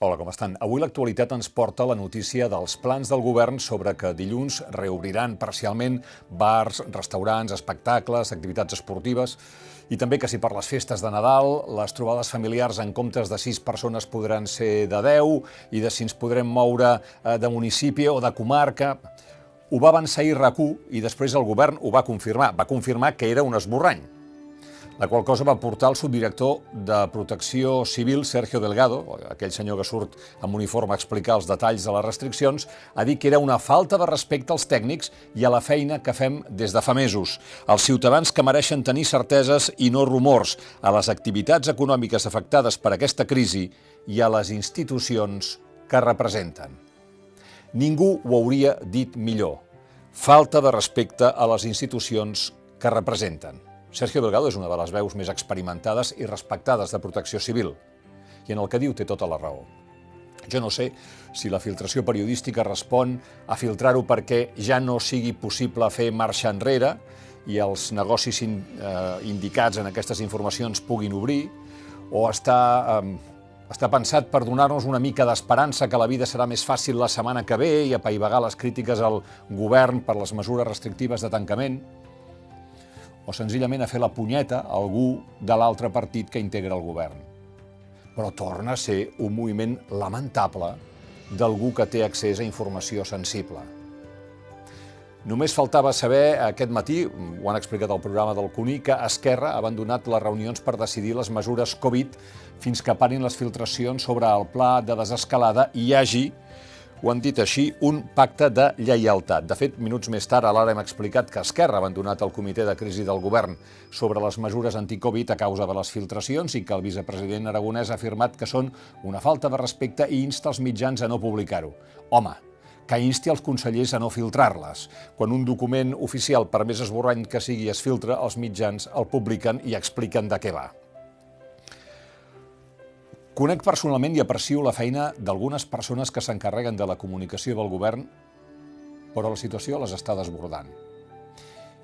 Hola, com estan? Avui l'actualitat ens porta la notícia dels plans del govern sobre que dilluns reobriran parcialment bars, restaurants, espectacles, activitats esportives i també que si per les festes de Nadal les trobades familiars en comptes de 6 persones podran ser de 10 i de si ens podrem moure eh, de municipi o de comarca. Ho va avançar ahir i després el govern ho va confirmar. Va confirmar que era un esborrany la qual cosa va portar el subdirector de Protecció Civil, Sergio Delgado, aquell senyor que surt amb uniforme a explicar els detalls de les restriccions, a dir que era una falta de respecte als tècnics i a la feina que fem des de fa mesos. Els ciutadans que mereixen tenir certeses i no rumors a les activitats econòmiques afectades per aquesta crisi i a les institucions que representen. Ningú ho hauria dit millor. Falta de respecte a les institucions que representen. Sergio Delgado és una de les veus més experimentades i respectades de protecció civil, i en el que diu té tota la raó. Jo no sé si la filtració periodística respon a filtrar-ho perquè ja no sigui possible fer marxa enrere i els negocis in, eh, indicats en aquestes informacions puguin obrir, o està, eh, està pensat per donar-nos una mica d'esperança que la vida serà més fàcil la setmana que ve i apaivagar les crítiques al govern per les mesures restrictives de tancament o senzillament a fer la punyeta a algú de l'altre partit que integra el govern. Però torna a ser un moviment lamentable d'algú que té accés a informació sensible. Només faltava saber aquest matí, ho han explicat al programa del CUNY, que Esquerra ha abandonat les reunions per decidir les mesures Covid fins que parin les filtracions sobre el pla de desescalada i hi hagi ho han dit així, un pacte de lleialtat. De fet, minuts més tard, a l'ara hem explicat que Esquerra ha abandonat el comitè de crisi del govern sobre les mesures anticovid a causa de les filtracions i que el vicepresident aragonès ha afirmat que són una falta de respecte i insta els mitjans a no publicar-ho. Home, que insti els consellers a no filtrar-les. Quan un document oficial, per més esborrany que sigui, es filtra, els mitjans el publiquen i expliquen de què va. Conec personalment i aprecio la feina d'algunes persones que s'encarreguen de la comunicació del govern, però la situació les està desbordant.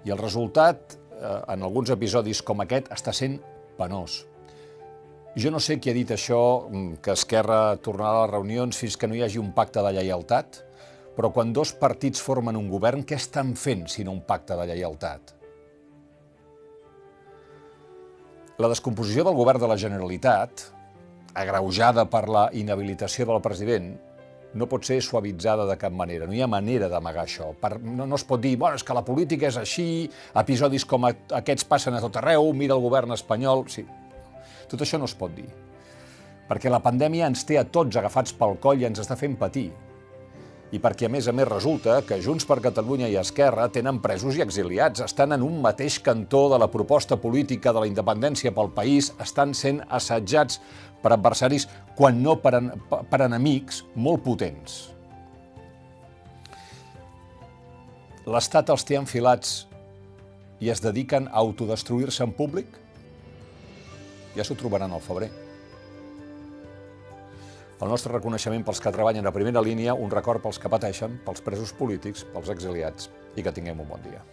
I el resultat, eh, en alguns episodis com aquest, està sent penós. Jo no sé qui ha dit això, mm, que Esquerra tornarà a les reunions fins que no hi hagi un pacte de lleialtat, però quan dos partits formen un govern, què estan fent si no un pacte de lleialtat? La descomposició del govern de la Generalitat, agreujada per la inhabilitació del president, no pot ser suavitzada de cap manera. No hi ha manera d'amagar això. Per, no, no es pot dir, bueno, és que la política és així, episodis com aquests passen a tot arreu, mira el govern espanyol... Sí. Tot això no es pot dir. Perquè la pandèmia ens té a tots agafats pel coll i ens està fent patir i perquè a més a més resulta que Junts per Catalunya i Esquerra tenen presos i exiliats, estan en un mateix cantó de la proposta política de la independència pel país, estan sent assetjats per adversaris, quan no per, en, per enemics molt potents. L'Estat els té enfilats i es dediquen a autodestruir-se en públic? Ja s'ho trobaran al febrer. El nostre reconeixement pels que treballen a primera línia, un record pels que pateixen, pels presos polítics, pels exiliats, i que tinguem un bon dia.